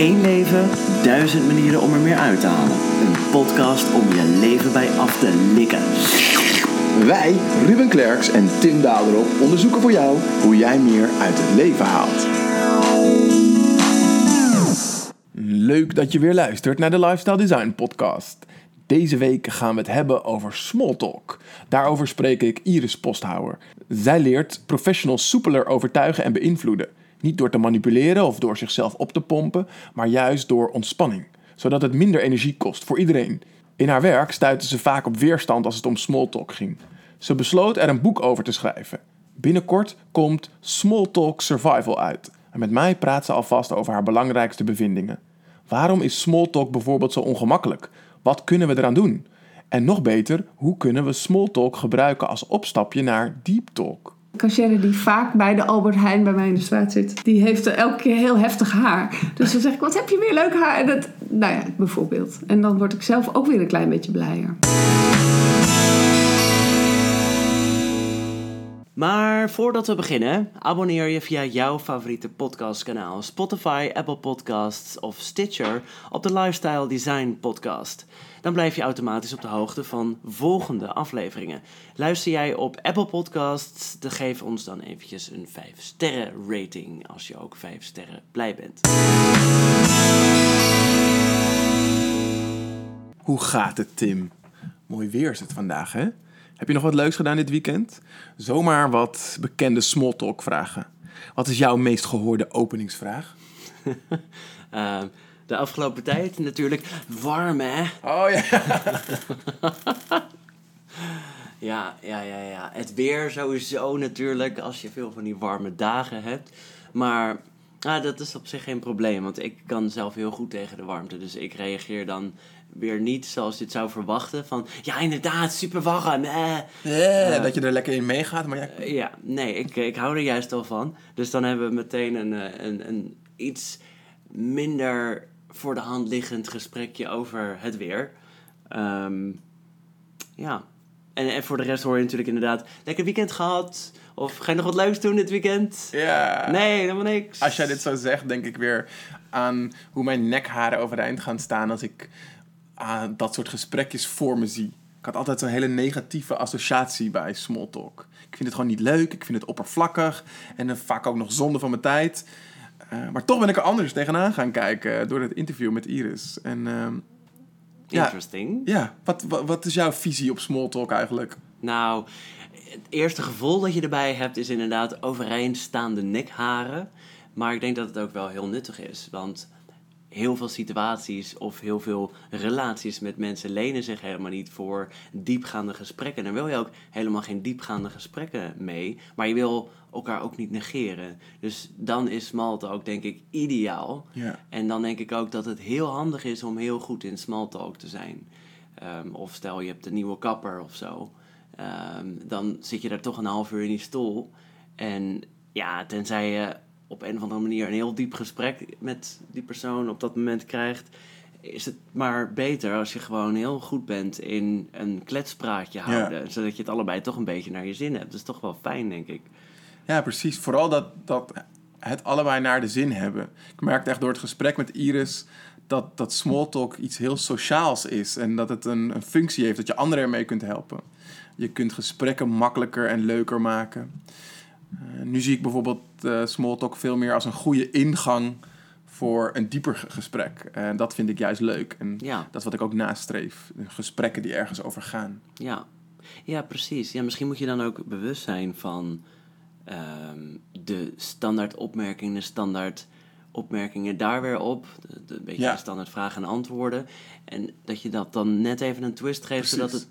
Eén leven, duizend manieren om er meer uit te halen. Een podcast om je leven bij af te likken. Wij, Ruben Klerks en Tim Daderop, onderzoeken voor jou hoe jij meer uit het leven haalt. Leuk dat je weer luistert naar de Lifestyle Design Podcast. Deze week gaan we het hebben over small talk. Daarover spreek ik Iris Posthouwer. Zij leert professionals soepeler overtuigen en beïnvloeden. Niet door te manipuleren of door zichzelf op te pompen, maar juist door ontspanning, zodat het minder energie kost voor iedereen. In haar werk stuitte ze vaak op weerstand als het om small talk ging. Ze besloot er een boek over te schrijven. Binnenkort komt Small Talk Survival uit. En met mij praat ze alvast over haar belangrijkste bevindingen. Waarom is small talk bijvoorbeeld zo ongemakkelijk? Wat kunnen we eraan doen? En nog beter, hoe kunnen we small talk gebruiken als opstapje naar deep talk? Cashier die vaak bij de Albert Heijn bij mij in de straat zit, die heeft elke keer heel heftig haar. Dus dan zeg ik, wat heb je weer leuk haar? En dat, nou ja, bijvoorbeeld. En dan word ik zelf ook weer een klein beetje blijer. Maar voordat we beginnen, abonneer je via jouw favoriete podcastkanaal Spotify, Apple Podcasts of Stitcher op de Lifestyle Design Podcast. Dan blijf je automatisch op de hoogte van volgende afleveringen. Luister jij op Apple Podcasts, dan geef ons dan eventjes een 5 sterren rating als je ook 5 sterren blij bent. Hoe gaat het, Tim? Mooi weer is het vandaag, hè? Heb je nog wat leuks gedaan dit weekend? Zomaar wat bekende smalltalk vragen. Wat is jouw meest gehoorde openingsvraag? uh, de afgelopen tijd natuurlijk warm, hè? Oh ja. ja, ja, ja, ja. Het weer sowieso natuurlijk, als je veel van die warme dagen hebt. Maar ah, dat is op zich geen probleem, want ik kan zelf heel goed tegen de warmte. Dus ik reageer dan weer niet zoals je het zou verwachten. Van ja, inderdaad, super warm. Eh. Uh, dat je er lekker in meegaat. Maar ja, uh, ja nee, ik, ik hou er juist al van. Dus dan hebben we meteen een, een, een iets minder voor de hand liggend gesprekje over het weer. Um, ja. En, en voor de rest hoor je natuurlijk inderdaad... Lekker weekend gehad. Of ga je nog wat leuks doen dit weekend? Ja. Nee, helemaal niks. Als jij dit zo zegt, denk ik weer aan hoe mijn nekharen overeind gaan staan... als ik aan dat soort gesprekjes voor me zie. Ik had altijd zo'n hele negatieve associatie bij small talk. Ik vind het gewoon niet leuk, ik vind het oppervlakkig... en dan vaak ook nog zonde van mijn tijd... Uh, maar toch ben ik er anders tegenaan gaan kijken door het interview met Iris. En, uh, Interesting. Ja, ja. Wat, wat, wat, is jouw visie op small talk eigenlijk? Nou, het eerste gevoel dat je erbij hebt is inderdaad overeindstaande nekharen. Maar ik denk dat het ook wel heel nuttig is. Want heel veel situaties of heel veel relaties met mensen lenen zich helemaal niet voor diepgaande gesprekken. En dan wil je ook helemaal geen diepgaande gesprekken mee, maar je wil elkaar ook niet negeren. Dus dan is smalltalk denk ik ideaal. Ja. En dan denk ik ook dat het heel handig is om heel goed in smalltalk te zijn. Um, of stel je hebt een nieuwe kapper of zo. Um, dan zit je daar toch een half uur in die stoel. En ja, tenzij je op een of andere manier een heel diep gesprek met die persoon op dat moment krijgt, is het maar beter als je gewoon heel goed bent in een kletspraatje houden. Ja. Zodat je het allebei toch een beetje naar je zin hebt. Dat is toch wel fijn, denk ik. Ja, precies. Vooral dat, dat het allebei naar de zin hebben. Ik merkte echt door het gesprek met Iris dat, dat small talk iets heel sociaals is. En dat het een, een functie heeft, dat je anderen ermee kunt helpen. Je kunt gesprekken makkelijker en leuker maken. Uh, nu zie ik bijvoorbeeld uh, Smalltalk veel meer als een goede ingang voor een dieper gesprek. En dat vind ik juist leuk. En ja. dat is wat ik ook nastreef. Gesprekken die ergens over gaan. Ja, ja precies. Ja, misschien moet je dan ook bewust zijn van um, de standaard opmerkingen, de standaard opmerkingen daar weer op. De, beetje Ja. de standaard vragen en antwoorden. En dat je dat dan net even een twist geeft, Precies. zodat het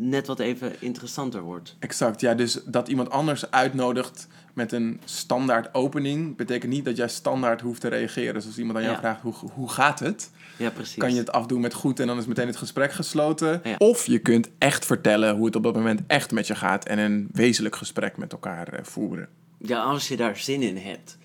net wat even interessanter wordt. Exact, ja. Dus dat iemand anders uitnodigt met een standaard opening... betekent niet dat jij standaard hoeft te reageren. Dus als iemand aan jou Ja. vraagt, hoe, hoe gaat het? Ja, precies. Kan je het afdoen met goed en dan is meteen het gesprek gesloten. Ja. Of je kunt echt vertellen hoe het op dat moment echt met je gaat... en een wezenlijk gesprek met elkaar eh, voeren. Ja, als je daar zin in hebt.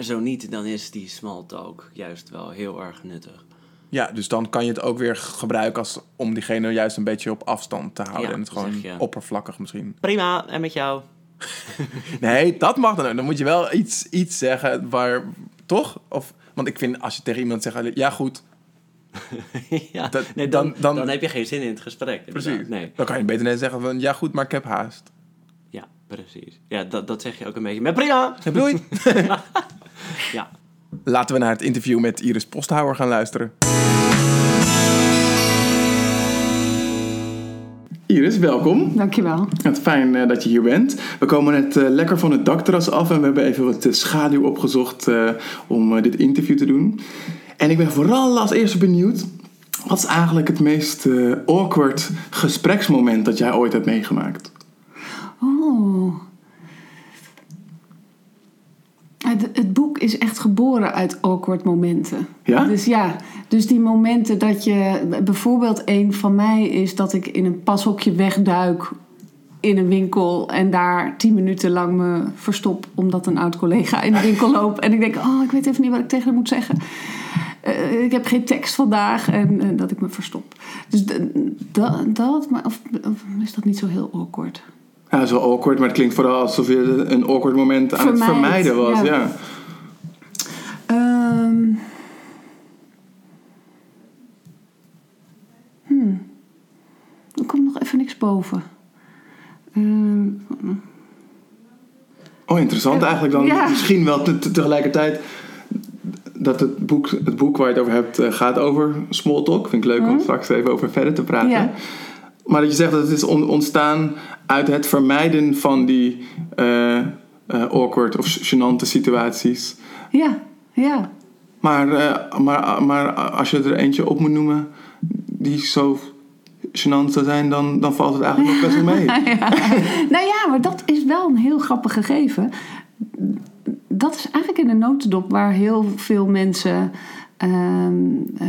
Zo niet, dan is die small talk juist wel heel erg nuttig. Ja, dus dan kan je het ook weer gebruiken als, om diegene juist een beetje op afstand te houden. Ja, en het gewoon je. oppervlakkig misschien. Prima, en met jou? Nee, dat mag dan ook. Dan moet je wel iets, iets zeggen waar, Toch? Of, want ik vind als je tegen iemand zegt, ja goed, ja, Dat- nee, dan, dan- dan, dan- heb je geen zin in het gesprek. inderdaad. precies. Nee, Dan kan je beter net zeggen van, ja goed, maar ik heb haast. ja, precies. Ja, dat, dat zeg je ook een beetje met prima. Bloei. Ja. Laten we naar het interview met Iris Posthouwer gaan luisteren. Iris, welkom. Dankjewel. Het fijn eh, dat je hier bent. We komen net eh, lekker van het dakterras af en we hebben even wat eh, schaduw opgezocht eh, om eh, dit interview te doen. En ik ben vooral als eerste benieuwd, wat is eigenlijk het meest eh, awkward gespreksmoment dat jij ooit hebt meegemaakt? Oh. Het, het boek is echt geboren uit awkward momenten. Ja? Dus ja, dus die momenten dat je... Bijvoorbeeld een van mij is dat ik in een pashokje wegduik in een winkel... en daar tien minuten lang me verstop... omdat een oud collega in de winkel loopt. En ik denk, oh, ik weet even niet wat ik tegen hem moet zeggen. Eh, ik heb geen tekst vandaag en eh, dat ik me verstop. Dus dat, dat maar, of, of is dat niet zo heel awkward? Ja, wel awkward, maar het klinkt vooral alsof je een awkward moment aan het Vermijd, vermijden was. ja. Ja. Ehm. Hmm. Er komt nog even niks boven. Ehm, Oh, interessant eigenlijk dan. Ja. Misschien wel te- te- tegelijkertijd dat het boek, het boek waar je het over hebt eh, gaat over small talk. Vind ik leuk om straks even over verder te praten. Ja. Maar dat je zegt dat het is on- ontstaan uit het vermijden van die eh, eh, awkward of gênante situaties. ja, ja. Maar, eh, maar, maar als je er eentje op moet noemen die zo gênant zou zijn, dan, dan valt het eigenlijk nog best wel mee. Nou ja, maar dat is wel een heel grappig gegeven. Dat is eigenlijk in een notendop waar heel veel mensen ehm, eh,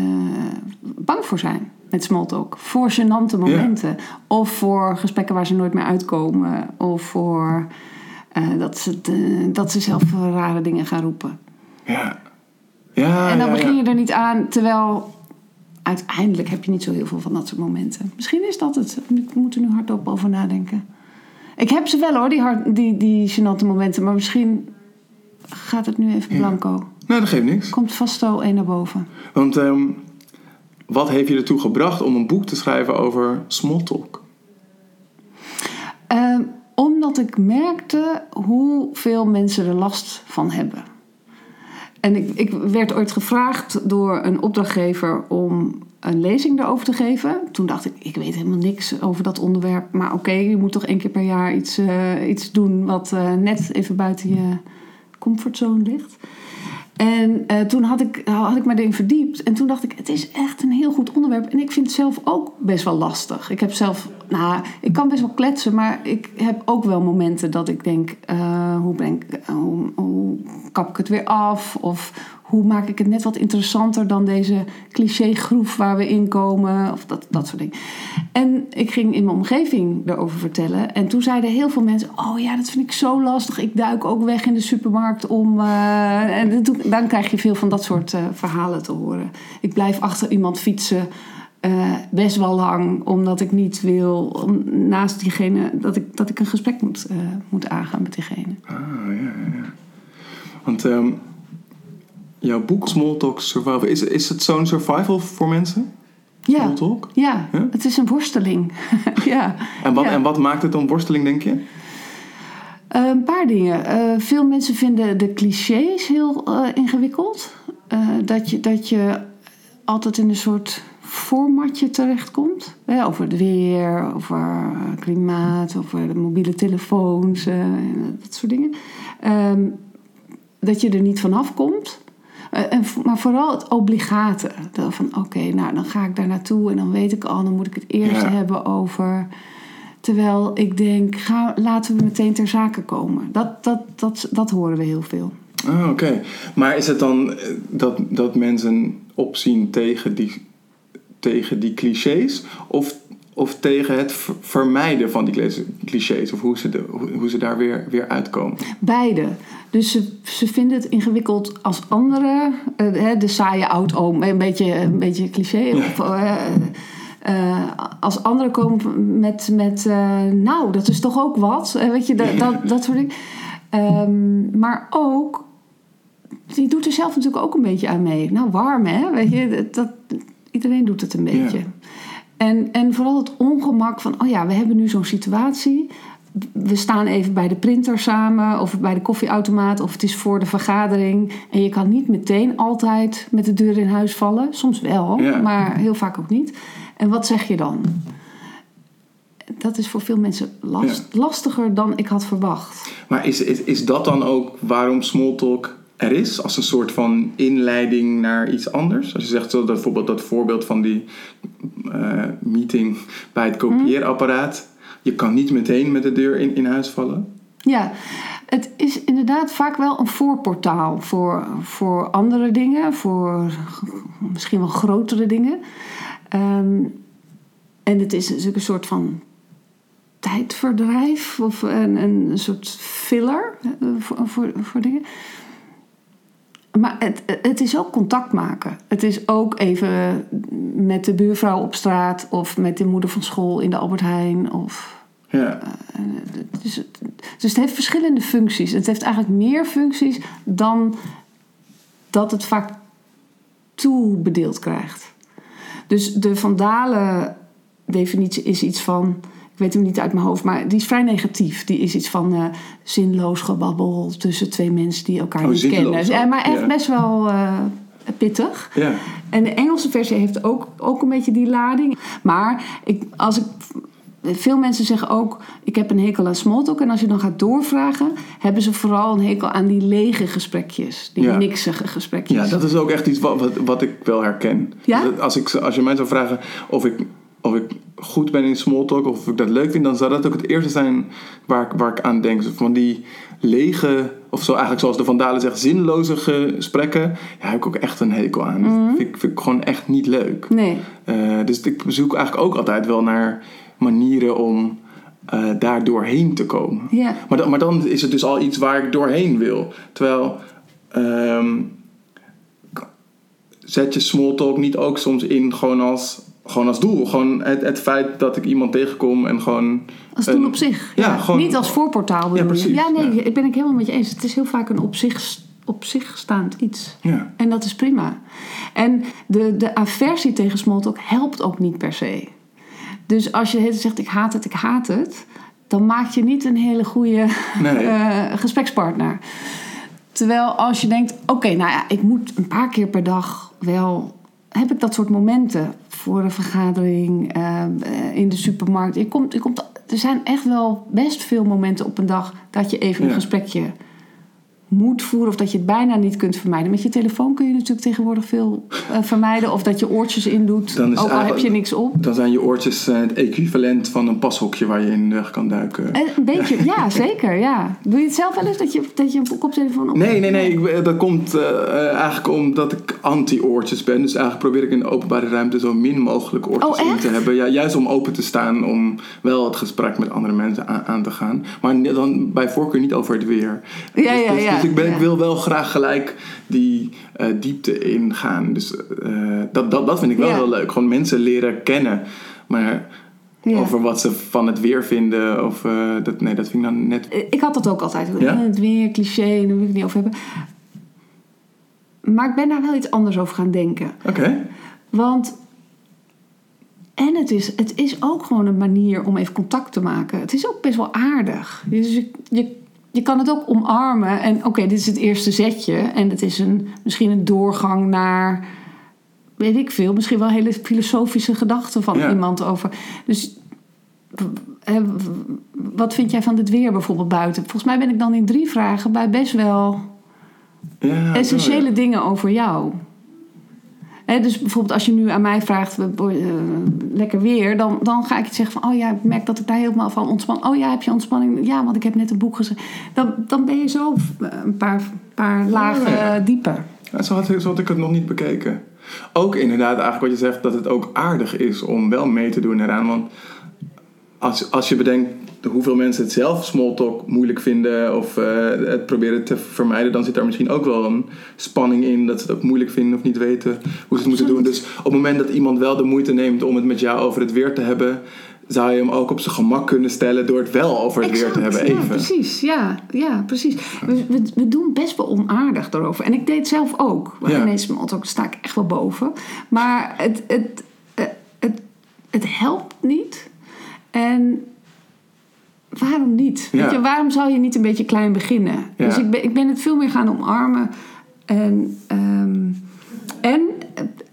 bang voor zijn. Met smalltalk. Voor gênante momenten. Of voor gesprekken waar ze nooit meer uitkomen. Of voor eh, dat, ze, dat ze zelf rare dingen gaan roepen. Ja. Ja, en dan ja, begin je er niet aan, terwijl uiteindelijk heb je niet zo heel veel van dat soort momenten. Misschien is dat het. Ik moet er nu hardop over nadenken. Ik heb ze wel hoor, die, hard, die, die gênante momenten. Maar misschien gaat het nu even blanco. Nou, dat geeft niks. Komt vast zo één naar boven. Want ehm, wat heeft je ertoe gebracht om een boek te schrijven over small talk? Ehm, omdat ik merkte hoeveel mensen er last van hebben. En ik, ik werd ooit gevraagd door een opdrachtgever om een lezing daarover te geven. Toen dacht ik, ik weet helemaal niks over dat onderwerp. Maar oké, je moet toch één keer per jaar iets, eh, iets doen wat eh, net even buiten je comfortzone ligt. En eh, toen had ik, had ik me erin verdiept. En toen dacht ik, het is echt een heel goed onderwerp. En ik vind het zelf ook best wel lastig. Ik heb zelf, nou, ik kan best wel kletsen. Maar ik heb ook wel momenten dat ik denk, eh, hoe, breng, ik- hoe, hoe kap ik het weer af? Of hoe maak ik het net wat interessanter dan deze clichégroef waar we in komen? Of dat, dat soort dingen. En ik ging in mijn omgeving daarover vertellen. En toen zeiden heel veel mensen: Oh ja, dat vind ik zo lastig. Ik duik ook weg in de supermarkt om. eh, en dan krijg je veel van dat soort eh, verhalen te horen. Ik blijf achter iemand fietsen. eh, best wel lang, omdat ik niet wil naast diegene dat ik, dat ik een gesprek moet, moet aangaan met diegene. Ah, ja, ja, ja. Want ehm, jouw boek Small Talk Survival, is, is het zo'n survival voor mensen? Ja, Small talk? ja, het is een worsteling. ja. En wat, Ja. en wat maakt het dan worsteling, denk je? Eh, een paar dingen. Eh, veel mensen vinden de clichés heel eh, ingewikkeld. Dat, je, dat je altijd in een soort formatje terechtkomt. Hè, over het weer, over klimaat, over de mobiele telefoons, eh, dat soort dingen. Ehm, dat je er niet vanaf komt. Eh, en, maar vooral het obligate. Van oké, nou dan ga ik daar naartoe en dan weet ik al, dan moet ik het eerst Ja. hebben over. Terwijl ik denk, ga, laten we meteen ter zake komen. Dat, dat, dat, dat horen we heel veel. Ah, oké. Maar is het dan eh, dat, dat mensen opzien tegen die, tegen die clichés? Of, of tegen het ver- vermijden van die cli- clichés? Of hoe ze, de, hoe, ze daar weer, weer uitkomen? Beide. Dus ze, ze vinden het ingewikkeld als anderen. eh, de saaie oud-oom, een beetje, een beetje cliché. Of, eh, eh, als anderen komen met, met nou, dat is toch ook wat. Weet je, dat, dat, dat soort dingen. Ehm, maar ook die doet er zelf natuurlijk ook een beetje aan mee. Nou, warm hè, weet je, dat, iedereen doet het een beetje. Ja. En, en vooral het ongemak van, oh ja, we hebben nu zo'n situatie. We staan even bij de printer samen, of bij de koffieautomaat, of het is voor de vergadering. En je kan niet meteen altijd met de deur in huis vallen. Soms wel, Ja. maar heel vaak ook niet. En wat zeg je dan? Dat is voor veel mensen last, lastiger dan ik had verwacht. Maar is, is, is dat dan ook waarom smalltalk er is? Als een soort van inleiding naar iets anders? Als je zegt zo dat bijvoorbeeld dat voorbeeld van die meeting bij het kopieerapparaat. Je kan niet meteen met de deur in, in huis vallen. Ja, het is inderdaad vaak wel een voorportaal voor, voor andere dingen, voor misschien wel grotere dingen. Ehm, en het is natuurlijk een soort van tijdverdrijf of een, een soort filler eh, voor, voor, voor dingen. Maar het, het is ook contact maken. Het is ook even met de buurvrouw op straat of met de moeder van school in de Albert Heijn of Ja, dus het, dus het heeft verschillende functies. Het heeft eigenlijk meer functies dan dat het vaak toebedeeld krijgt. Dus de vandalen definitie is iets van, weet hem niet uit mijn hoofd, maar die is vrij negatief. Die is iets van eh, zinloos gebabbel tussen twee mensen die elkaar Oh, niet zinloos kennen. maar echt ja. best wel eh, pittig. ja. En de Engelse versie heeft ook, ook een beetje die lading. Maar ik, als ik, veel mensen zeggen ook: ik heb een hekel aan smalltalk. En als je dan gaat doorvragen, hebben ze vooral een hekel aan die lege gesprekjes, die Ja. niksige gesprekjes. Ja, dat is ook echt iets wat, wat, wat ik wel herken. Ja? Dat Als, ik, als je mij zou vragen of ik, of ik goed ben in smalltalk of ik dat leuk vind, dan zou dat ook het eerste zijn waar ik, waar ik aan denk. Van die lege, of zo eigenlijk zoals de Vandalen zegt, zinloze gesprekken, ja, heb ik ook echt een hekel aan. Mhm. Vind, ik, vind ik gewoon echt niet leuk. Nee. Eh, dus ik zoek eigenlijk ook altijd wel naar manieren om eh, daar doorheen te komen. Ja. Maar, dan, maar dan is het dus al iets waar ik doorheen wil. Terwijl ehm, zet je smalltalk niet ook soms in gewoon als, gewoon als doel. Gewoon het, het feit dat ik iemand tegenkom en gewoon... Als doel een- op zich. Ja, gewoon- Niet als voorportaal bedoel precies, je. Ja, nee, ja. ik ben ik helemaal met je eens. Het is heel vaak een op zich, op zich staand iets. Ja, En dat is prima. En de, de aversie tegen smalltalk helpt ook niet per se. Dus als je zegt ik haat het, ik haat het... dan maak je niet een hele goede Nee. eh, gesprekspartner. Terwijl als je denkt, oké, nou ja, ik moet een paar keer per dag wel... heb ik dat soort momenten voor een vergadering, eh, eh, in de supermarkt. Je komt, je komt, er zijn echt wel best veel momenten op een dag... dat je even een gesprekje moet voeren of dat je het bijna niet kunt vermijden. Met je telefoon kun je natuurlijk tegenwoordig veel eh, vermijden. Of dat je oortjes in doet, ook al heb je niks op. dan zijn je oortjes eh, het equivalent van een pashokje waar je in weg kan duiken. En een beetje, ja, zeker, ja. Doe je het zelf wel eens dat je, dat je een koptelefoon op Nee, nee, nee. Ik, dat komt eh, eh, eigenlijk omdat ik anti-oortjes ben. Dus eigenlijk probeer ik in de openbare ruimte zo min mogelijk oortjes Oh, in te hebben. Ja, juist om open te staan, om wel het gesprek met andere mensen aan, aan te gaan. Maar dan bij voorkeur niet over het weer. Ja, dus, ja, dus, ja, dus ik, ben, ik wil wel graag gelijk die eh, diepte ingaan. Dus eh, dat, dat, dat vind ik wel heel leuk. Gewoon mensen leren kennen. Maar Ja. over wat ze van het weer vinden, of, eh, dat, nee, dat vind ik dan net... Ik had dat ook altijd. Ja? Het weer, cliché, daar wil ik het niet over hebben. Maar ik ben daar wel iets anders over gaan denken. Oké. Want... En het is, het is ook gewoon een manier om even contact te maken. Het is ook best wel aardig. Dus je, je, je kan het ook omarmen. En oké, dit is het eerste zetje. En het is een, misschien een doorgang naar... Weet ik veel. Misschien wel hele filosofische gedachten van Ja. iemand over... Dus wat vind jij van dit weer bijvoorbeeld buiten? Volgens mij ben ik dan in drie vragen bij best wel Ja, essentiële ja. dingen over jou. Dus bijvoorbeeld als je nu aan mij vraagt, eh, lekker weer, dan, dan ga ik het zeggen van, oh ja, ik merk dat ik daar helemaal van ontspan. Oh ja, heb je ontspanning? Ja, want ik heb net een boek geschreven. Dan, dan ben je zo eh, een paar, paar lagen dieper. Ja, zo, had, zo had ik het nog niet bekeken. Ook inderdaad, eigenlijk wat je zegt, dat het ook aardig is om wel mee te doen eraan. Want als, als je bedenkt hoeveel mensen het zelf smalltalk moeilijk vinden of eh, het proberen te vermijden, dan zit daar misschien ook wel een spanning in dat ze het ook moeilijk vinden of niet weten hoe ze het moeten doen. Dus op het moment dat iemand wel de moeite neemt om het met jou over het weer te hebben, zou je hem ook op zijn gemak kunnen stellen door het wel over het weer te hebben Ja, even. precies. Ja, ja, precies. We, we, we doen best wel onaardig erover. En ik deed het zelf ook. Ja. Ja. Ineens ook sta ik echt wel boven. Maar het, het, eh, het, het helpt niet. En waarom niet? Ja. Weet je, waarom zou je niet een beetje klein beginnen? Ja. Dus ik ben, ik ben het veel meer gaan omarmen. En, ehm, en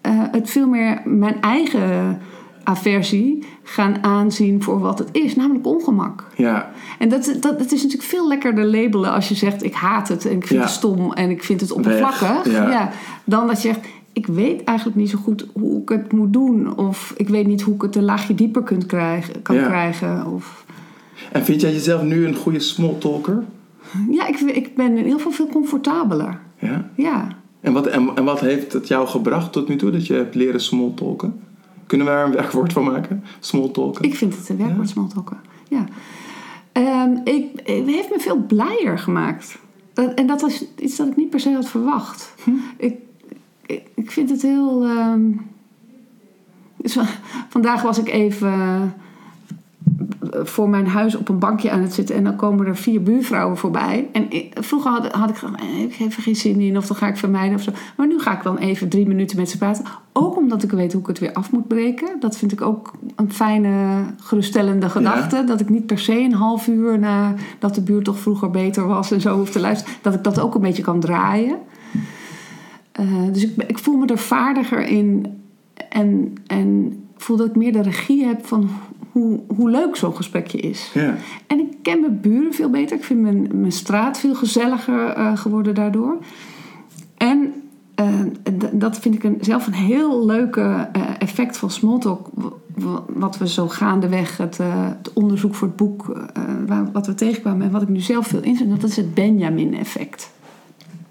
eh, het veel meer mijn eigen aversie gaan aanzien voor wat het is, namelijk ongemak. Ja, En dat, dat, het is natuurlijk veel lekkerder labelen als je zegt: ik haat het en ik vind Ja. het stom en ik vind het oppervlakkig. ja. dan dat je zegt: ik weet eigenlijk niet zo goed hoe ik het moet doen. Of ik weet niet hoe ik het een laagje dieper kunt krijgen, kan Ja. krijgen. Of, en vind jij jezelf nu een goede smalltalker? ja, ik, ik ben in ieder geval veel comfortabeler. Ja. Ja. En wat, en, en wat heeft het jou gebracht tot nu toe dat je hebt leren smalltalken? Kunnen we daar een werkwoord van maken? Smalltalken? Ik vind het een werkwoord smalltalken. Ja. Ehm, ik, het heeft me veel blijer gemaakt. En dat was iets dat ik niet per se had verwacht. Ik, ik, ik vind het heel... ehm, dus, vandaag was ik even voor mijn huis op een bankje aan het zitten. En dan komen er vier buurvrouwen voorbij. En ik- vroeger had, had ik gedacht, eh, ik heb er geen zin in. Of dan ga ik vermijden of zo. Maar nu ga ik dan even drie minuten met ze praten. Ook omdat ik weet hoe ik het weer af moet breken. Dat vind ik ook een fijne, geruststellende gedachte. Dat ik niet per se een half uur na dat de buurt toch vroeger beter was en zo hoef te luisteren. Dat ik dat ook een beetje kan draaien. Eh, dus ik, ik voel me er vaardiger in. En, en voel dat ik meer de regie heb van hoe, hoe leuk zo'n gesprekje is. Ja. En ik ken mijn buren veel beter. Ik vind mijn, mijn straat veel gezelliger eh, geworden daardoor. En eh, dat vind ik een, zelf een heel leuke eh, effect van Smalltalk. Wat we zo gaandeweg, het, het onderzoek voor het boek, waar- wat we tegenkwamen en wat ik nu zelf veel inzet, dat is het Benjamin-effect.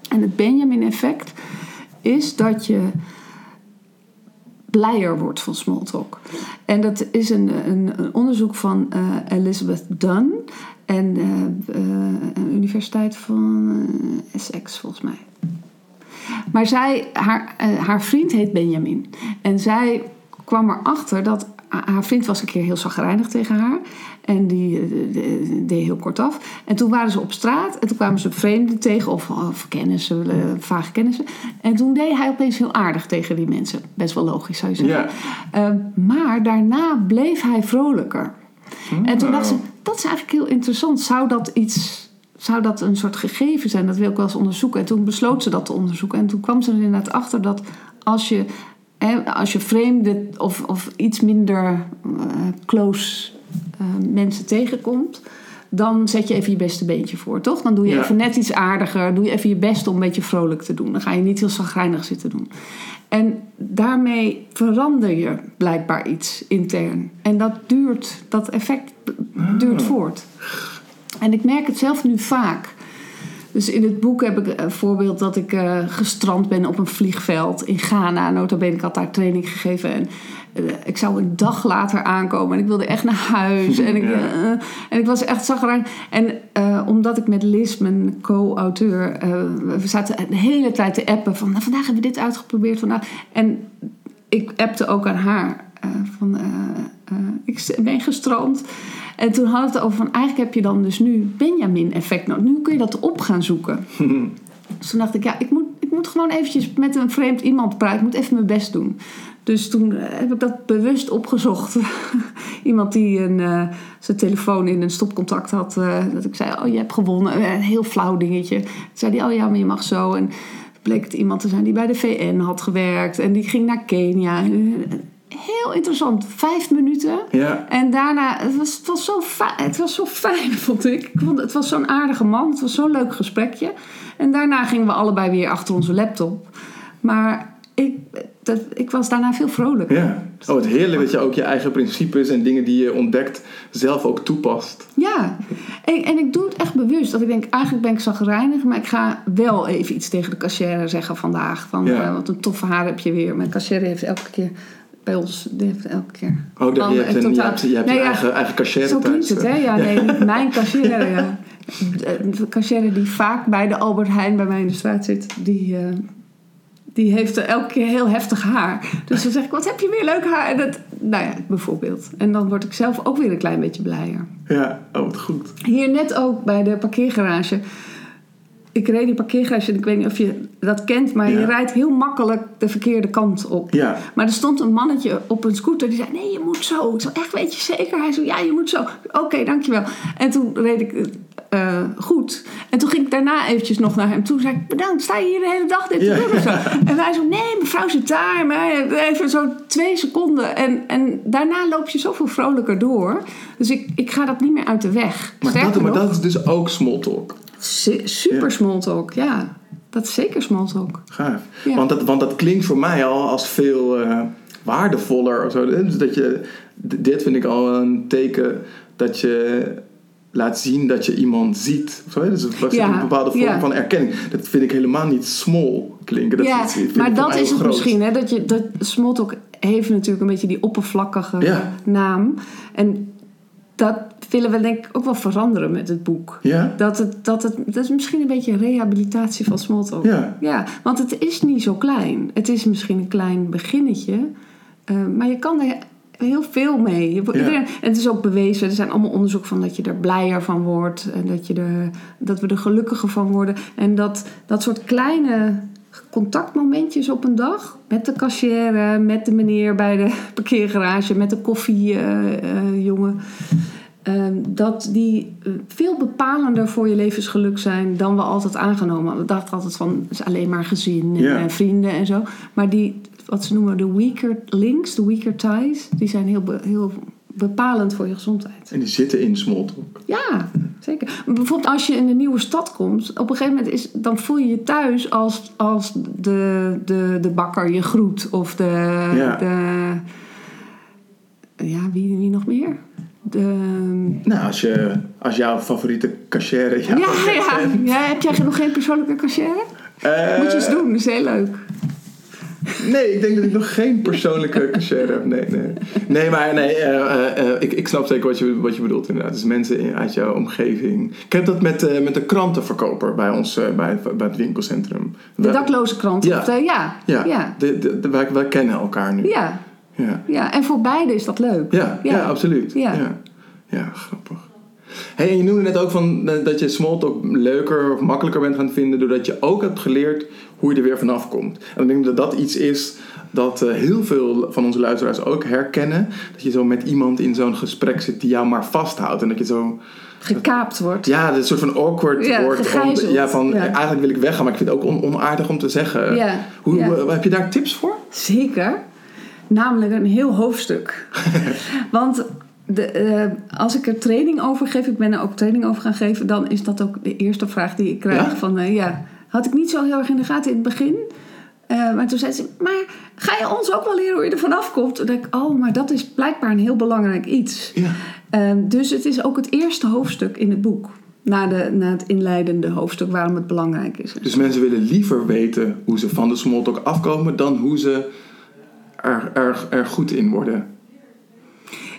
En het Benjamin-effect is dat je blijer wordt van smalltalk. En dat is een, een, een onderzoek van eh, Elizabeth Dunn en eh, een universiteit van Essex volgens mij. Maar zij, haar, haar vriend heet Benjamin. En zij kwam erachter dat haar vriend was een keer heel zagrijnig tegen haar. En die eh, de- deed heel kort af. En toen waren ze op straat. En toen kwamen ze vreemden tegen. Of, of kennissen, eh, vage kennissen. En toen deed hij opeens heel aardig tegen die mensen. Best wel logisch zou je zeggen. Eh, maar daarna bleef hij vrolijker. En toen dacht ze, dat is eigenlijk heel interessant. Zou dat iets... Zou dat een soort gegeven zijn? Dat wil ik wel eens onderzoeken. En toen besloot ze dat te onderzoeken. En toen kwam ze er inderdaad achter dat als je, hè, als je vreemde of, of iets minder eh, close eh, mensen tegenkomt, dan zet je even je beste beentje voor, toch? Dan doe je Ja. even net iets aardiger. Doe je even je best om een beetje vrolijk te doen. Dan ga je niet heel zagrijnig zitten doen. En daarmee verander je blijkbaar iets intern. En dat duurt, dat effect duurt voort. En ik merk het zelf nu vaak. Dus in het boek heb ik een voorbeeld dat ik eh, gestrand ben op een vliegveld in Ghana. Nota bene, ik had daar training gegeven. En eh, ik zou een dag later aankomen. En ik wilde echt naar huis. En ik, eh, en ik was echt zagrijnig. En eh, omdat ik met Liz, mijn co-auteur... eh, we zaten de hele tijd te appen van... Nou, vandaag hebben we dit uitgeprobeerd. Vandaag. En ik appte ook aan haar eh, van... eh, eh, ik ben gestrand. En toen hadden we het over van... Eigenlijk heb je dan dus nu Benjamin-effect nodig. Nu kun je dat op gaan zoeken. Dus toen dacht ik, ja, ik moet, ik moet gewoon eventjes met een vreemd iemand praten. Ik moet even mijn best doen. Dus toen eh, heb ik dat bewust opgezocht. iemand die een, eh, zijn telefoon in een stopcontact had. eh, dat ik zei, oh, je hebt gewonnen. Een heel flauw dingetje. Toen zei hij, oh ja, maar je mag zo. En bleek het iemand te zijn die bij de VN had gewerkt. En die ging naar Kenia. Heel interessant. Vijf minuten. Ja. En daarna, het was, het, was zo fijn, het was zo fijn, vond ik. ik vond, het was zo'n aardige man. Het was zo'n leuk gesprekje. En daarna gingen we allebei weer achter onze laptop. Maar ik, dat, ik was daarna veel vrolijker. Ja. Oh, het heerlijk dat je ook je eigen principes en dingen die je ontdekt zelf ook toepast. Ja, en, en ik doe het echt bewust. Dat ik denk, eigenlijk ben ik zagrijnig, maar ik ga wel even iets tegen de cashier zeggen vandaag. Van, Ja. eh, wat een toffe haar heb je weer. Mijn cashier heeft elke keer bij ons, die heeft elke keer. Oh, dat, je hebt, een, je totaal- hebt, je hebt Nee, je ja, eigen, eigen cashier Zo klinkt het, hè? Ja, nee, niet mijn cashier. Ja. De cashier die vaak bij de Albert Heijn bij mij in de straat zit, die, eh, die heeft elke keer heel heftig haar. Dus dan zeg ik, wat heb je weer leuk haar? En dat, nou ja, bijvoorbeeld. En dan word ik zelf ook weer een klein beetje blijer. Ja, oh wat goed. Hier net ook bij de parkeergarage. Ik reed die parkeergarage en ik weet niet of je dat kent, maar Ja. je rijdt heel makkelijk de verkeerde kant op. Ja. Maar er stond een mannetje op een scooter die zei: Nee, je moet zo. Ik zo, echt, weet je zeker? Hij zei: Ja, je moet zo. Oké, dankjewel. En toen reed ik eh, goed. En toen ging ik daarna eventjes nog naar hem toe. zei ik: Bedankt, sta je hier de hele dag dit te Ja. doen of zo? En hij zo: Nee, mevrouw zit daar. Maar even zo twee seconden. En, en daarna loop je zoveel vrolijker door. Dus ik, ik ga dat niet meer uit de weg. Maar, dat, maar dat is dus ook small talk. Su- super Ja. small talk, ja. Dat is zeker small talk. Gaaf. Ja. Want, dat, want dat klinkt voor mij al als veel eh, waardevoller. Of zo. Dus dat je, dit vind ik al een teken dat je laat zien dat je iemand ziet. Dus het was Ja, een bepaalde vorm ja. van erkenning. Dat vind ik helemaal niet small klinken. Dat ja, maar dat is het groot. misschien. Hè, dat je, dat Smalltalk heeft natuurlijk een beetje die oppervlakkige naam. En dat willen we denk ik ook wel veranderen met het boek. Ja? Dat, het, dat, het, dat is misschien een beetje een rehabilitatie van Smalltalk. Ja. ja, want het is niet zo klein. Het is misschien een klein beginnetje. eh, maar je kan er heel veel mee. Je, Ja. iedereen- en het is ook bewezen. Er zijn allemaal onderzoek van dat je er blijer van wordt. En dat, je er, dat we er gelukkiger van worden. En dat dat soort kleine contactmomentjes op een dag. Met de kassière, met de meneer bij de parkeergarage, met de koffiejongen. Dat die eh, veel bepalender voor je levensgeluk zijn dan we altijd aangenomen. We dachten altijd van is alleen maar gezin en vrienden en zo. Maar die, wat ze noemen de weaker links, de weaker ties, die zijn heel, heel bepalend voor je gezondheid. En die zitten in small talk. Ja, zeker. Bijvoorbeeld als je in een nieuwe stad komt, op een gegeven moment is, dan voel je je thuis als, als de, de, de bakker je groet. Of de, Ja. de ja, wie, wie nog meer? De, Nou, als, je, als jouw favoriete cachère... ja, ja, ja. Heb jij nog geen persoonlijke cashier? Eh, Moet je eens doen, dat is heel leuk. Nee, ik denk dat ik nog geen persoonlijke cachère heb. Nee, nee. Nee, maar nee, eh, eh, eh, ik, ik snap zeker wat je, wat je bedoelt inderdaad. Dus mensen in, uit jouw omgeving. Ik heb dat met, met de krantenverkoper bij ons, bij, bij het winkelcentrum. De dakloze krant. Ja. Of ja, Ja, ja, De, de, de- wij, wij kennen elkaar nu. ja, Ja, ja. En voor beide is dat leuk. ja, ja. Ja. absoluut. Ja. Ja. Ja. grappig. Hey, en je noemde net ook van, dat je smalltalk leuker of makkelijker bent gaan vinden... doordat je ook hebt geleerd hoe je er weer vanaf komt. En ik denk dat dat iets is dat eh, heel veel van onze luisteraars ook herkennen. Dat je zo met iemand in zo'n gesprek zit die jou maar vasthoudt. En dat je zo... Gekaapt wordt. Ja, dat een soort van awkward Ja, wordt. Om, ja, van Ja. eigenlijk wil ik weggaan, maar ik vind het ook on- onaardig om te zeggen. Ja, Hoe, eh, heb je daar tips voor? Zeker. Namelijk een heel hoofdstuk. Want de, eh, als ik er training over geef, ik ben er ook training over gaan geven, dan is dat ook de eerste vraag die ik krijg. Ja? Van, eh, ja, had ik niet zo heel erg in de gaten in het begin. Eh, maar toen zei ze, maar ga je ons ook wel leren hoe je er vanaf komt? Toen dacht ik, oh, maar dat is blijkbaar een heel belangrijk iets. Ja. Eh, dus het is ook het eerste hoofdstuk in het boek. Na, de, na het inleidende hoofdstuk waarom het belangrijk is. Dus mensen willen liever weten hoe ze van de smalltalk afkomen... dan hoe ze er, er, er goed in worden.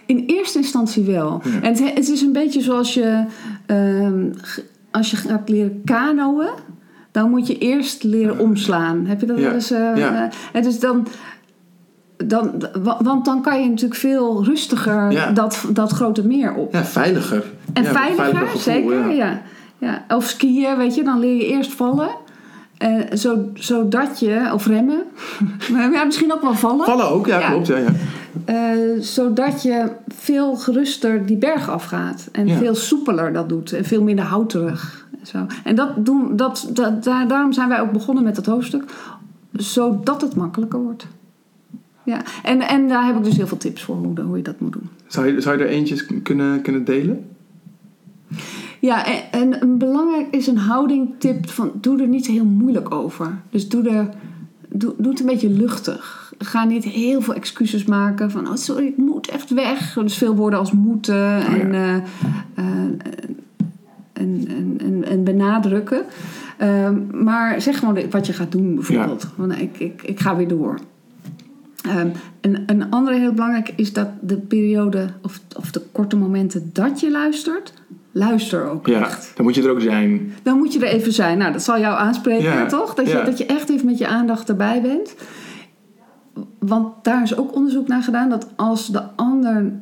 In eerste instantie wel. Ja. En het, het is een beetje zoals je, ehm, als je gaat leren kanoën, dan moet je eerst leren omslaan. Heb je dat Ja. wel eens? eh, Ja. eh, en dus dan, dan, wa- want dan kan je natuurlijk veel rustiger Ja. dat, dat grote meer op. Ja, veiliger. En veiliger, gevoel, zeker. ja. Ja. Ja. Of skiën, weet je, dan leer je eerst vallen. Eh, zo, zodat je, of remmen, maar ja, misschien ook wel vallen. Vallen ook, ja, Ja. klopt. Ja, ja. Eh, zodat je veel geruster die berg afgaat. En Ja. veel soepeler dat doet. En veel minder houterig. En, zo. en dat doen, dat, dat, daar, daarom zijn wij ook begonnen met dat hoofdstuk. Zodat het makkelijker wordt. Ja. En, en daar heb ik dus heel veel tips voor hoe, hoe je dat moet doen. Zou, je, zou je er eentjes kunnen, kunnen delen? Ja, en, en een belangrijk is een houdingtip van doe er niet heel moeilijk over. Dus doe, er, doe, doe het een beetje luchtig. Ga niet heel veel excuses maken van oh sorry, ik moet echt weg. Dus veel woorden als moeten en, eh, eh, en, en, en, en benadrukken. Ehm, maar zeg gewoon wat je gaat doen bijvoorbeeld. Want ik, ik, ik ga weer door. Ehm, en een andere heel belangrijk is dat de periode of, of de korte momenten dat je luistert, luister ook Ja, echt. dan moet je er ook zijn. Dan moet je er even zijn. Nou, dat zal jou aanspreken, Ja, toch? Dat je, dat je echt even met je aandacht erbij bent. want daar is ook onderzoek naar gedaan dat als de ander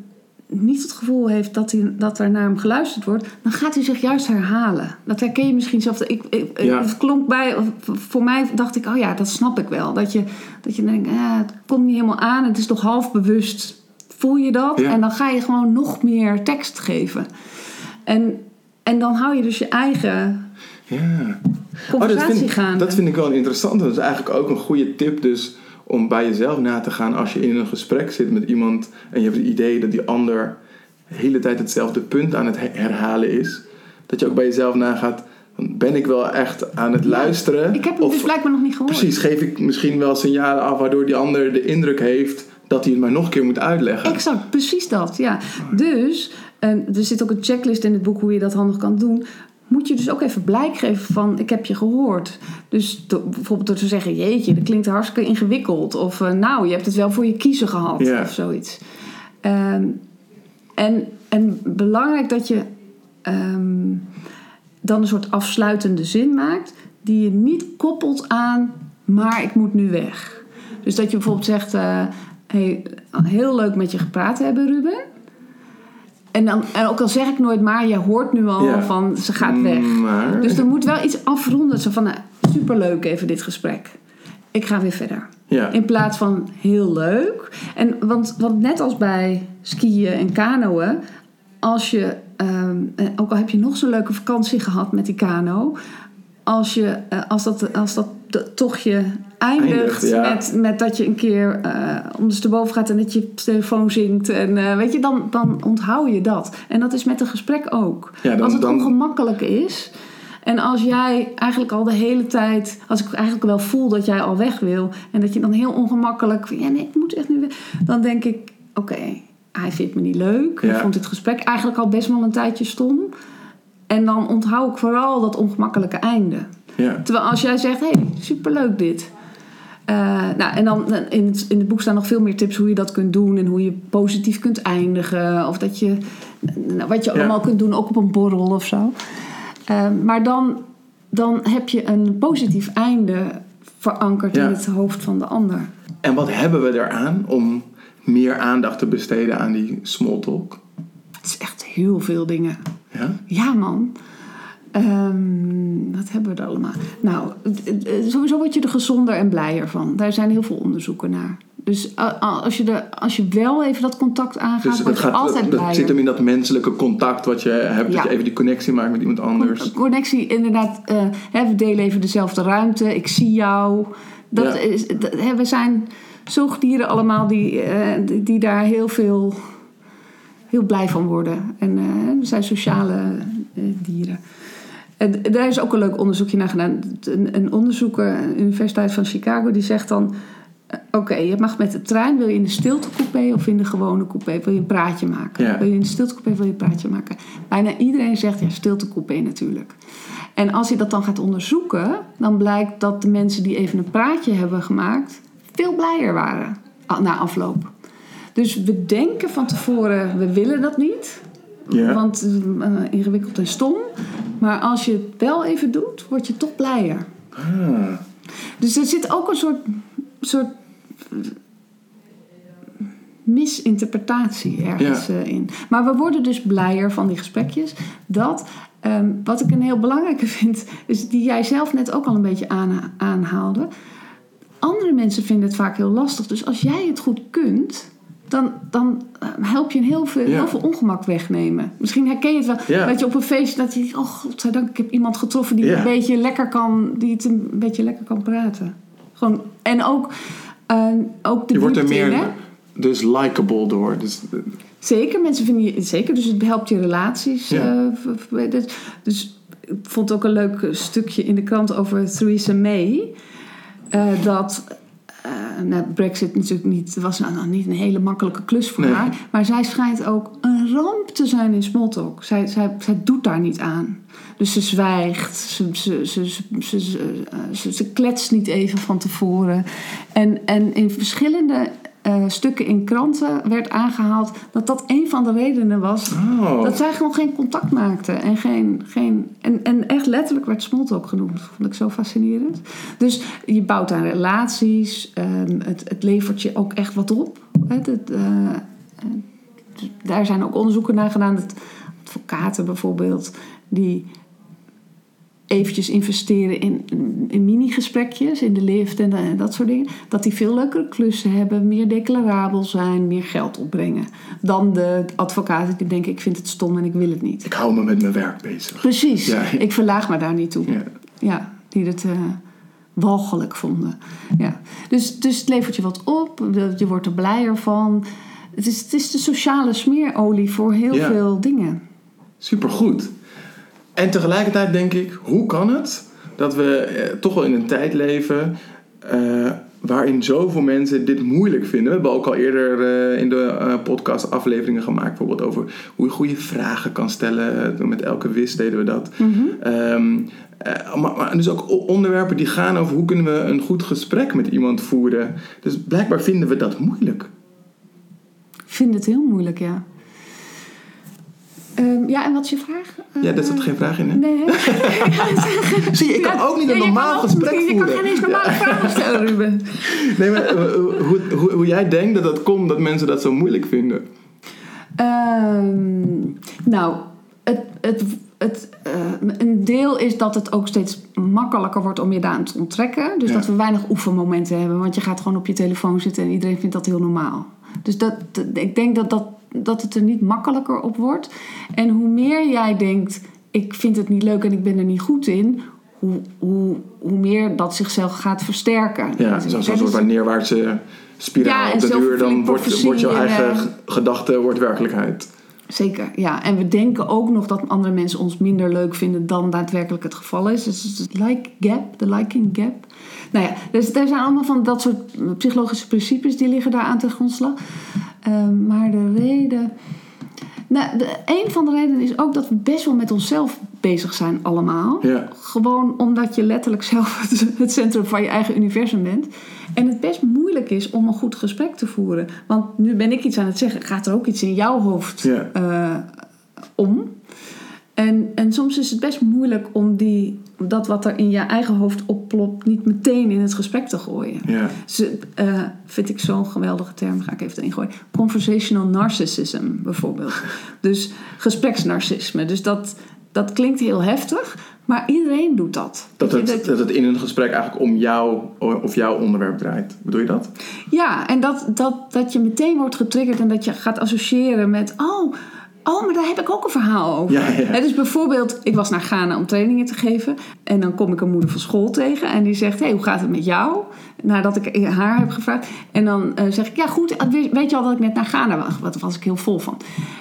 niet het gevoel heeft dat, hij, dat er naar hem geluisterd wordt, dan gaat hij zich juist herhalen. Dat herken je misschien zelf. Ik, ik, Ja. Het klonk bij, voor mij dacht ik, oh ja, dat snap ik wel. Dat je, dat je denkt, het komt niet helemaal aan, het is nog half bewust. Voel je dat? Ja. En dan ga je gewoon nog meer tekst geven. En, en dan hou je dus je eigen Ja. conversatie Oh, dat, vind ik, gaande. dat vind ik wel interessant. Dat is eigenlijk ook een goede tip dus om bij jezelf na te gaan als je in een gesprek zit met iemand en je hebt het idee dat die ander de hele tijd hetzelfde punt aan het he- herhalen is. Dat je ook bij jezelf nagaat, ben ik wel echt aan het luisteren? Ik heb hem Of dus blijkbaar nog niet gehoord. precies, geef ik misschien wel signalen af waardoor die ander de indruk heeft dat hij het maar nog een keer moet uitleggen. Exact, precies dat. Ja. Dus, en er zit ook een checklist in het boek hoe je dat handig kan doen. Moet je dus ook even blijk geven van ik heb je gehoord. Dus bijvoorbeeld door te zeggen, jeetje, dat klinkt hartstikke ingewikkeld. Of eh, nou, je hebt het wel voor je kiezen gehad. Of zoiets. Ehm, en, en belangrijk dat je ehm, dan een soort afsluitende zin maakt. Die je niet koppelt aan, maar ik moet nu weg. Dus dat je bijvoorbeeld zegt, eh, hey, heel leuk met je gepraat hebben Ruben. En, dan, en ook al zeg ik nooit maar, je hoort nu al Ja. van ze gaat weg. Maar, Dus er moet wel iets afronden. Zo van, nou, superleuk even dit gesprek. Ik ga weer verder. ja. In plaats van heel leuk. En want, want net als bij skiën en kanoën, als je, ehm, eh, ook al heb je nog zo'n leuke vakantie gehad met die kano, als, je, eh, als dat, als dat de- tochtje eindigt, Eindigt, ja. met, met dat je een keer eh ondersteboven gaat en dat je op telefoon zingt, en, eh, weet je, dan, dan onthoud je dat. En dat is met een gesprek ook. Ja, dan- als het dan- ongemakkelijk is. En als jij eigenlijk al de hele tijd, als ik eigenlijk wel voel dat jij al weg wil en dat je dan heel ongemakkelijk, ja nee, ik moet echt nu weg, dan denk ik, oké, hij vindt me niet leuk. Ja. Hij vond dit gesprek eigenlijk al best wel een tijdje stom. En dan onthoud ik vooral dat ongemakkelijke einde. Ja. Terwijl als jij zegt, hé, hey, superleuk dit. Eh, nou, en dan in het, in het boek staan nog veel meer tips hoe je dat kunt doen en hoe je positief kunt eindigen. Of dat je, nou, wat je Ja. allemaal kunt doen, ook op een borrel of zo. Eh, maar dan, dan heb je een positief einde verankerd Ja. in het hoofd van de ander. En wat hebben we eraan om meer aandacht te besteden aan die small talk? Het is echt heel veel dingen. Ja? Ja, man. Ehm, wat hebben we er allemaal? Nou, sowieso word je er gezonder en blijer van. Daar zijn heel veel onderzoeken naar. Dus als je, er, als je wel even dat contact aangaat, Dus word dat, je gaat, altijd dat, dat blijer. zit hem in dat menselijke contact wat je hebt. Ja. Dat je even die connectie maakt met iemand anders. Connectie, inderdaad. eh, hè, we delen even dezelfde ruimte. Ik zie jou. Dat Ja. is, dat, hè, we zijn zoogdieren allemaal die, eh, die, die daar heel veel heel blij van worden. En eh, we zijn sociale dieren. En daar is ook een leuk onderzoekje naar gedaan. Een, een onderzoeker aan de Universiteit van Chicago die zegt dan... eh, Oké, je mag met de trein, wil je in de stiltecoupé of in de gewone coupé? Wil je een praatje maken? Ja. Wil je in de stiltecoupé, wil je een praatje maken? Bijna iedereen zegt ja, stiltecoupé natuurlijk. En als je dat dan gaat onderzoeken, dan blijkt dat de mensen die even een praatje hebben gemaakt... veel blijer waren a- na afloop. Dus we denken van tevoren, we willen dat niet... Ja. Want eh, ingewikkeld en stom. Maar als je het wel even doet, word je toch blijer. Ah, Dus er zit ook een soort, soort misinterpretatie ergens Ja. eh, in. Maar we worden dus blijer van die gesprekjes. Dat, ehm, wat ik een heel belangrijke vind, is die jij zelf net ook al een beetje aan, aanhaalde. Andere mensen vinden het vaak heel lastig. Dus als jij het goed kunt, dan, dan eh, help je een heel veel, Ja. heel veel ongemak wegnemen. Misschien herken je het wel. Ja. Dat je op een feestje, dat je denkt, oh godzijdank, ik heb iemand getroffen die Ja. een beetje lekker kan, die het een beetje lekker kan praten. Gewoon, en ook, eh, ook de je wordt er in, meer dus likable door. Dus, Zeker, mensen vinden je zeker. Dus het helpt je relaties. V- dus, ik vond ook een leuk stukje in de krant over Theresa May. dat nou, Brexit natuurlijk niet, was nou, nou niet een hele makkelijke klus voor Nee. haar. Maar zij schijnt ook een ramp te zijn in smalltalk. Zij, zij, zij doet daar niet aan. Dus ze zwijgt, ze, ze, ze, ze, eh, ze- ze kletst niet even van tevoren. En, en in verschillende eh, stukken in kranten werd aangehaald dat dat een van de redenen was Oh. dat zij gewoon geen contact maakten. En, geen, geen, en, en echt letterlijk werd smalltalk genoemd. Dat vond ik zo fascinerend. Dus je bouwt aan relaties. ehm, het, het levert je ook echt wat op. Het, het, eh, eh, daar zijn ook onderzoeken naar gedaan. Dat advocaten bijvoorbeeld... die eventjes investeren in, in mini-gesprekjes, in de lift en eh, dat soort dingen. Dat die veel leukere klussen hebben, meer declarabel zijn, meer geld opbrengen. Dan de advocaten die denken, ik vind het stom en ik wil het niet. Ik hou me met mijn werk bezig. Precies, Ja. ik verlaag me daar niet toe. Ja. Ja, die het eh, walgelijk vonden. Ja. Dus, dus het levert je wat op, je wordt er blijer van. Het is, het is de sociale smeerolie voor heel Ja. veel dingen. Supergoed. En tegelijkertijd denk ik, hoe kan het dat we eh, toch wel in een tijd leven eh, waarin zoveel mensen dit moeilijk vinden? We hebben ook al eerder eh, in de podcast afleveringen gemaakt, bijvoorbeeld over hoe je goede vragen kan stellen. Met elke wis deden we dat. Ehm, eh, maar, maar dus ook onderwerpen die gaan over hoe kunnen we een goed gesprek met iemand voeren. Dus blijkbaar vinden we dat moeilijk. Ik vind het heel moeilijk, ja. Ehm, ja, en wat is je vraag? Ja, daar Eh, zat geen vraag in, hè? Nee. Zie je, ik kan Ja, ook niet een je normaal gesprek Je voeren. kan geen eens normale vragen stellen, Ruben. Nee, maar eh, hoe, hoe, hoe jij denkt dat dat komt dat mensen dat zo moeilijk vinden. Ehm, nou, het, het, het, eh, een deel is dat het ook steeds makkelijker wordt om je daaraan te onttrekken. Dus Ja. dat we weinig oefenmomenten hebben. Want je gaat gewoon op je telefoon zitten en iedereen vindt dat heel normaal. Dus dat- ik denk dat, dat, dat het er niet makkelijker op wordt. En hoe meer jij denkt, ik vind het niet leuk en ik ben er niet goed in... Hoe, hoe, hoe meer dat zichzelf gaat versterken. Ja, Dus zo'n ik- soort van neerwaartse spiraal Ja, op de duur. Dan wordt, wordt jouw en, eigen gedachte wordt werkelijkheid. Zeker, ja. En we denken ook nog dat andere mensen ons minder leuk vinden dan daadwerkelijk het geval is. Dus het like gap, de liking gap. Nou ja, dus er zijn allemaal van dat soort psychologische principes die liggen daar aan ten grondslag. Ehm, maar de reden... Nou, de, een van de redenen is ook dat we best wel met onszelf bezig zijn allemaal. Ja. Gewoon omdat je letterlijk zelf het, het centrum van je eigen universum bent. En het best moeilijk is om een goed gesprek te voeren. Want nu ben ik iets aan het zeggen, gaat er ook iets in jouw hoofd Ja. eh, om. En, en soms is het best moeilijk om die, dat wat er in je eigen hoofd opplopt, niet meteen in het gesprek te gooien. Ja. Dus, eh, vind ik zo'n geweldige term, ga ik even erin gooien. Conversational narcissism bijvoorbeeld. Dus gespreksnarcisme. Dus dat, dat klinkt heel heftig, maar iedereen doet dat. Dat het, dat het in een gesprek eigenlijk om jou of jouw onderwerp draait. Bedoel je dat? Ja, en dat, dat, dat je meteen wordt getriggerd en dat je gaat associëren met... Oh, oh, maar daar heb ik ook een verhaal over. Ja, dus bijvoorbeeld, ik was naar Ghana om trainingen te geven. En dan kom ik een moeder van school tegen. En die zegt, hey, hoe gaat het met jou? Nadat ik haar heb gevraagd. En dan eh, zeg ik, ja goed, weet je al dat ik net naar Ghana was? Wat was ik heel vol van.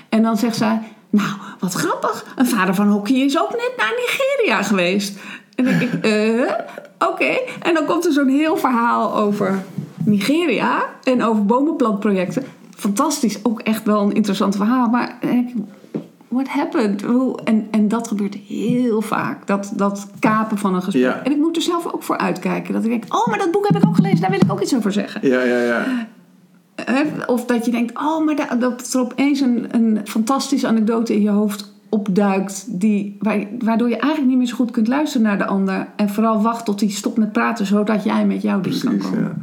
En dan zegt zij, nou, wat grappig. Een vader van hockey is ook net naar Nigeria geweest. En dan denk ik, eh, oké. En dan komt er zo'n heel verhaal over Nigeria en over bomenplantprojecten. Fantastisch, ook echt wel een interessant verhaal. Maar ik, what happened? Hoe- En, en dat gebeurt heel vaak. Dat, dat kapen van een gesprek. Ja. En ik moet er zelf ook voor uitkijken. Dat ik denk, oh, maar dat boek heb ik ook gelezen. Daar wil ik ook iets over zeggen. Ja, ja, ja. Hè? Of dat je denkt, oh, maar da- dat er opeens een, een fantastische anekdote in je hoofd opduikt. Die, waar- waardoor je eigenlijk niet meer zo goed kunt luisteren naar de ander. En vooral wacht tot hij stopt met praten, zodat jij met jouw ding kan komen. ja.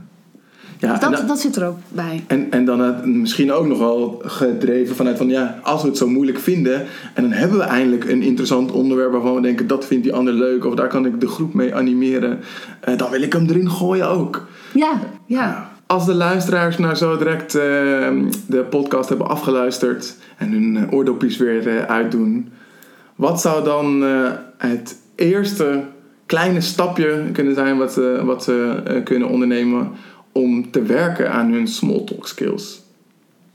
Ja, Dus dat, dan- dat zit er ook bij. En, en dan het misschien ook nog wel gedreven vanuit van ja, als we het zo moeilijk vinden en dan hebben we eindelijk een interessant onderwerp waarvan we denken dat vindt die ander leuk of daar kan ik de groep mee animeren, eh, dan wil ik hem erin gooien ook. Ja, ja. Als de luisteraars nou zo direct eh, de podcast hebben afgeluisterd en hun eh, oordopjes weer eh, uitdoen, wat zou dan eh, het eerste kleine stapje kunnen zijn wat ze, wat ze eh, kunnen ondernemen om te werken aan hun small talk skills?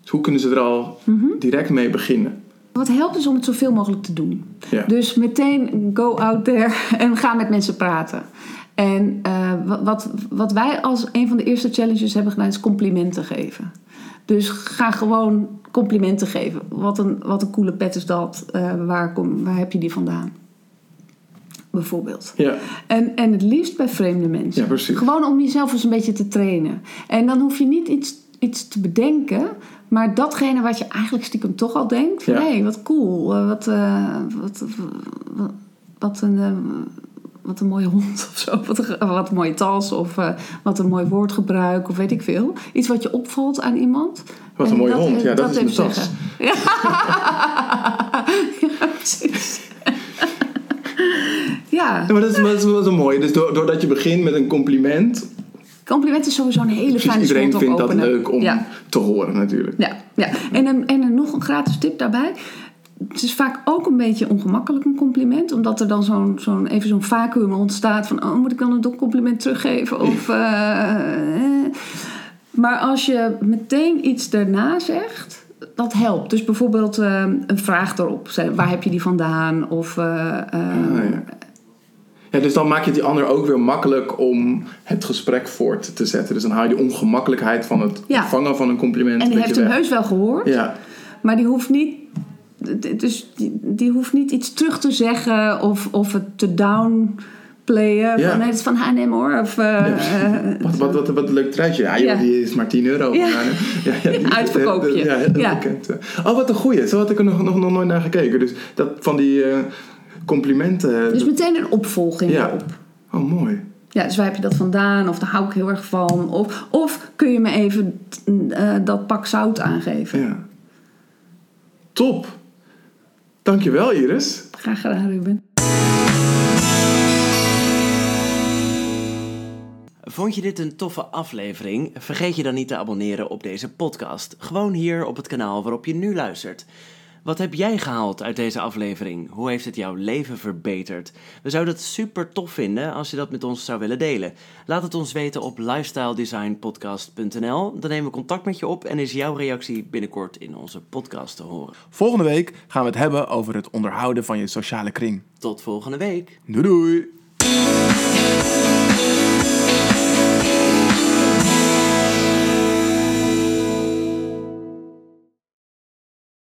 Dus hoe kunnen ze er al direct mee beginnen? Wat helpt is om het zoveel mogelijk te doen. Ja. Dus meteen go out there en ga met mensen praten. En eh, wat- wat, wat wij als een van de eerste challenges hebben gedaan is complimenten geven. Dus ga gewoon complimenten geven. Wat een, wat een coole pet is dat. Eh, waar, kom, waar heb je die vandaan? Bijvoorbeeld. Ja, En, en het liefst bij vreemde mensen. Ja, precies. Gewoon om jezelf eens een beetje te trainen. En dan hoef je niet iets iets te bedenken. Maar datgene wat je eigenlijk stiekem toch al denkt. Van, Ja. hé, wat cool. eh, wat, eh, wat, wat, wat een... eh, wat een mooie hond of zo. Wat een, wat een mooie tas. Of wat een mooi woordgebruik. Of weet ik veel. Iets wat je opvalt aan iemand. Wat een En mooie hond. Ja, dat is even mijn tas. ja, precies. Ja, maar dat is, dat is wel zo mooi. Dus door- doordat je begint met een compliment, compliment is sowieso een hele precies fijne iedereen vindt dat opener. leuk om Ja. te horen natuurlijk. Ja, ja. En, een, en een, nog een gratis tip daarbij. Het is vaak ook een beetje ongemakkelijk een compliment. Omdat er dan zo'n, zo'n, even zo'n vacuüm ontstaat van... Oh, moet ik dan een compliment teruggeven? Of, eh, eh. Maar als je meteen iets daarna zegt, dat helpt. Dus bijvoorbeeld eh, een vraag erop. Waar heb je die vandaan? Of... eh, Ah, ja. Ja, dus dan maak je het die ander ook weer makkelijk om het gesprek voort te zetten. Dus dan haal je die ongemakkelijkheid van het Ja. ontvangen van een compliment en die heeft hem weg. heus wel gehoord. Ja, Maar die hoeft niet, dus die, die hoeft niet iets terug te zeggen of, of het te downplayen. Ja. Van, nee, het is van H&M hoor. Of, eh, eh, wat, wat, wat, wat een leuk truitje. Ja, joh, Ja. die is maar 10 euro. Ja. Ja, ja, die- Uitverkoopje. Ja, heel Ja. bekend. Oh, wat een goeie. Zo had ik er nog, nog, nog nooit naar gekeken. Dus dat van die eh, complimenten. dus meteen een opvolging Ja. erop. Oh, mooi. Ja, dus waar heb je dat vandaan? Of daar hou ik heel erg van. Of, of kun je me even eh, dat pak zout aangeven? Ja. Top. Dankjewel, Iris. Graag gedaan, Ruben. Vond je dit een toffe aflevering? Vergeet je dan niet te abonneren op deze podcast. Gewoon hier op het kanaal waarop je nu luistert. Wat heb jij gehaald uit deze aflevering? Hoe heeft het jouw leven verbeterd? We zouden het super tof vinden als je dat met ons zou willen delen. Laat het ons weten op lifestyledesignpodcast.nl. Dan nemen we contact met je op en is jouw reactie binnenkort in onze podcast te horen. Volgende week gaan we het hebben over het onderhouden van je sociale kring. Tot volgende week. Doei doei!